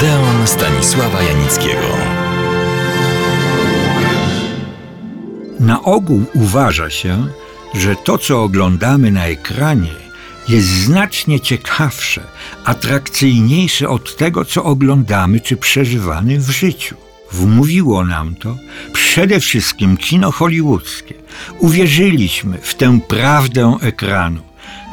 Odeon Stanisława Janickiego. Na ogół uważa się, że to, co oglądamy na ekranie, jest znacznie ciekawsze, atrakcyjniejsze od tego, co oglądamy czy przeżywamy w życiu. Wmówiło nam to przede wszystkim kino hollywoodzkie. Uwierzyliśmy w tę prawdę ekranu,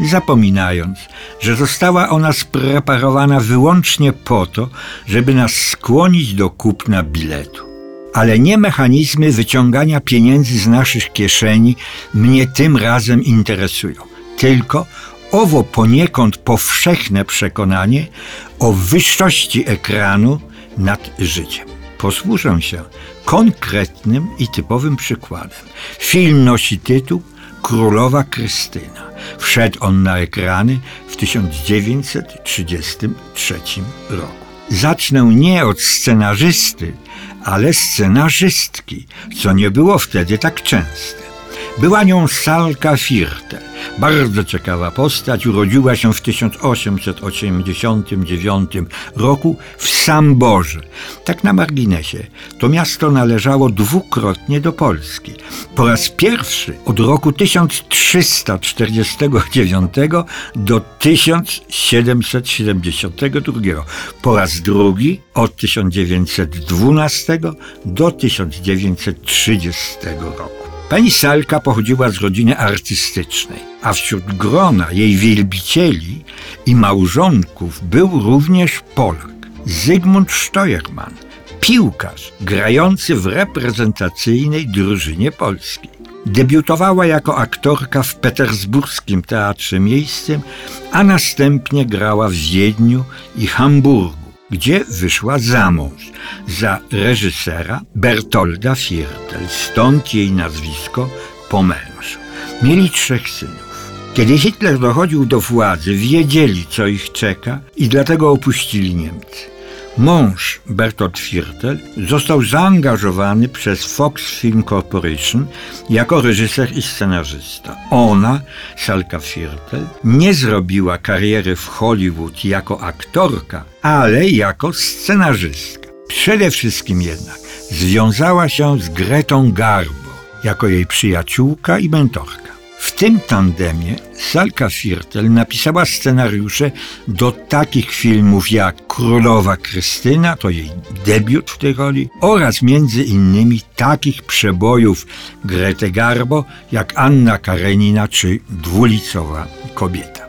zapominając, że została ona spreparowana wyłącznie po to, żeby nas skłonić do kupna biletu. Ale nie mechanizmy wyciągania pieniędzy z naszych kieszeni mnie tym razem interesują, tylko owo poniekąd powszechne przekonanie o wyższości ekranu nad życiem. Posłużę się konkretnym i typowym przykładem. Film nosi tytuł Królowa Krystyna. Wszedł on na ekrany w 1933 roku. Zacznę nie od scenarzysty, ale scenarzystki, co nie było wtedy tak częste. Była nią Salka Firte, bardzo ciekawa postać, urodziła się w 1889 roku w Samborze. Tak na marginesie, to miasto należało dwukrotnie do Polski. Po raz pierwszy od roku 1349 do 1772, po raz drugi od 1912 do 1930 roku. Pani Salka pochodziła z rodziny artystycznej, a wśród grona jej wielbicieli i małżonków był również Polak, Zygmunt Steuermann, piłkarz grający w reprezentacyjnej drużynie polskiej. Debiutowała jako aktorka w petersburskim teatrze miejscem, a następnie grała w Wiedniu i Hamburgu gdzie wyszła za mąż za reżysera Bertolda Viertel, stąd jej nazwisko po mężu. Mieli trzech synów. Kiedy Hitler dochodził do władzy, wiedzieli, co ich czeka i dlatego opuścili Niemcy. Mąż Bertolt Viertel został zaangażowany przez Fox Film Corporation jako reżyser i scenarzysta. Ona, Salka Viertel, nie zrobiła kariery w Hollywood jako aktorka, ale jako scenarzystka. Przede wszystkim jednak związała się z Gretą Garbo jako jej przyjaciółka i mentorka. W tym tandemie Salka Firtel napisała scenariusze do takich filmów jak Królowa Krystyna, to jej debiut w tej roli, oraz między innymi takich przebojów Grete Garbo jak Anna Karenina czy Dwulicowa Kobieta.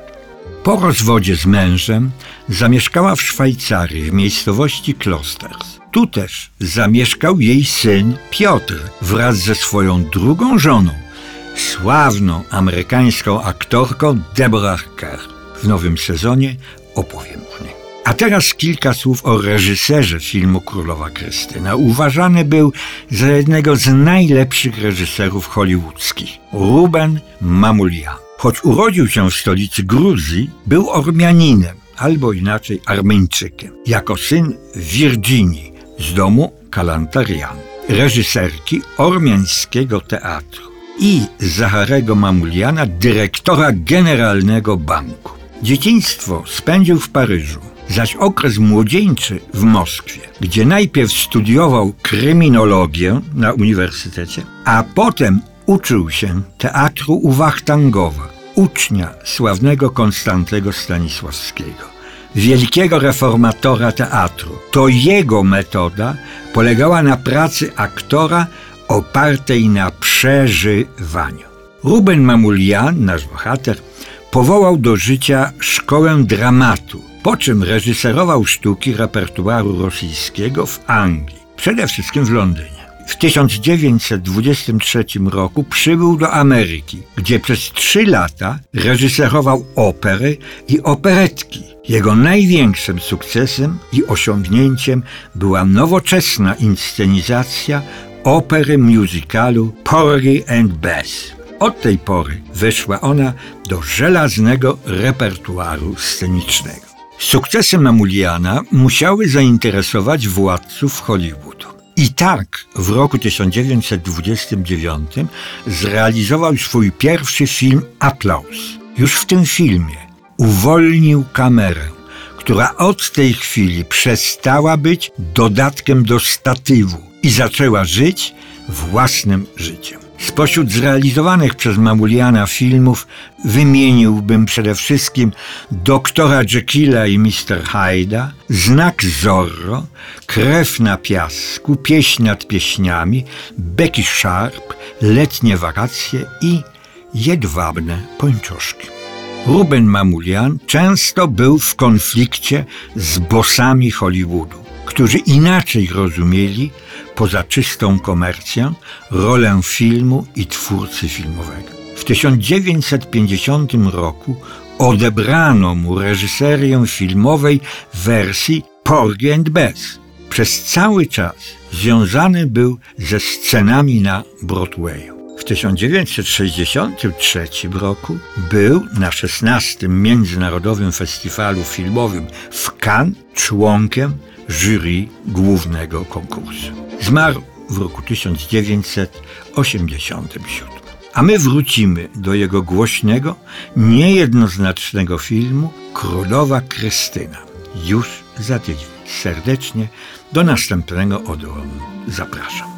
Po rozwodzie z mężem zamieszkała w Szwajcarii w miejscowości Klosters. Tu też zamieszkał jej syn Piotr wraz ze swoją drugą żoną, sławną amerykańską aktorką Deborah Kerr. W nowym sezonie opowiem o niej. A teraz kilka słów o reżyserze filmu Królowa Krystyna. Uważany był za jednego z najlepszych reżyserów hollywoodzkich. Ruben Mamoulian. Choć urodził się w stolicy Gruzji, był Ormianinem, albo inaczej Armeńczykiem, jako syn Virginii z domu Kalantarian, reżyserki ormiańskiego teatru i Zacharego Mamuliana, dyrektora generalnego banku. Dzieciństwo spędził w Paryżu, zaś okres młodzieńczy w Moskwie, gdzie najpierw studiował kryminologię na uniwersytecie, a potem uczył się teatru u Wachtangowa, ucznia sławnego Konstantego Stanisławskiego wielkiego reformatora teatru. To jego metoda polegała na pracy aktora opartej na przeżywaniu. Ruben Mamulian, nasz bohater, powołał do życia szkołę dramatu, po czym reżyserował sztuki repertuaru rosyjskiego w Anglii, przede wszystkim w Londynie. W 1923 roku przybył do Ameryki, gdzie przez trzy lata reżyserował opery i operetki. Jego największym sukcesem i osiągnięciem była nowoczesna inscenizacja opery musicalu Porgy and Bess. Od tej pory weszła ona do żelaznego repertuaru scenicznego. Sukcesy Mamuliana musiały zainteresować władców Hollywoodu. I tak w roku 1929 zrealizował swój pierwszy film Aplauz. Już w tym filmie uwolnił kamerę która od tej chwili przestała być dodatkiem do statywu i zaczęła żyć własnym życiem. Spośród zrealizowanych przez Mamuliana filmów wymieniłbym przede wszystkim Doktora Jekylla i Mr. Hyda, Znak Zorro, Krew na piasku, Pieśń nad pieśniami, Becky Sharp, Letnie wakacje i Jedwabne pończoszki. Ruben Mamulian często był w konflikcie z bosami Hollywoodu, którzy inaczej rozumieli poza czystą komercją rolę filmu i twórcy filmowego. W 1950 roku odebrano mu reżyserię filmowej wersji Porgy and Bess. Przez cały czas związany był ze scenami na Broadwayu. W 1963 roku był na 16. Międzynarodowym Festiwalu Filmowym w Cannes członkiem jury głównego konkursu. Zmarł w roku 1987. A my wrócimy do jego głośnego, niejednoznacznego filmu Królowa Krystyna już za tydzień. Serdecznie do następnego odłomu zapraszam.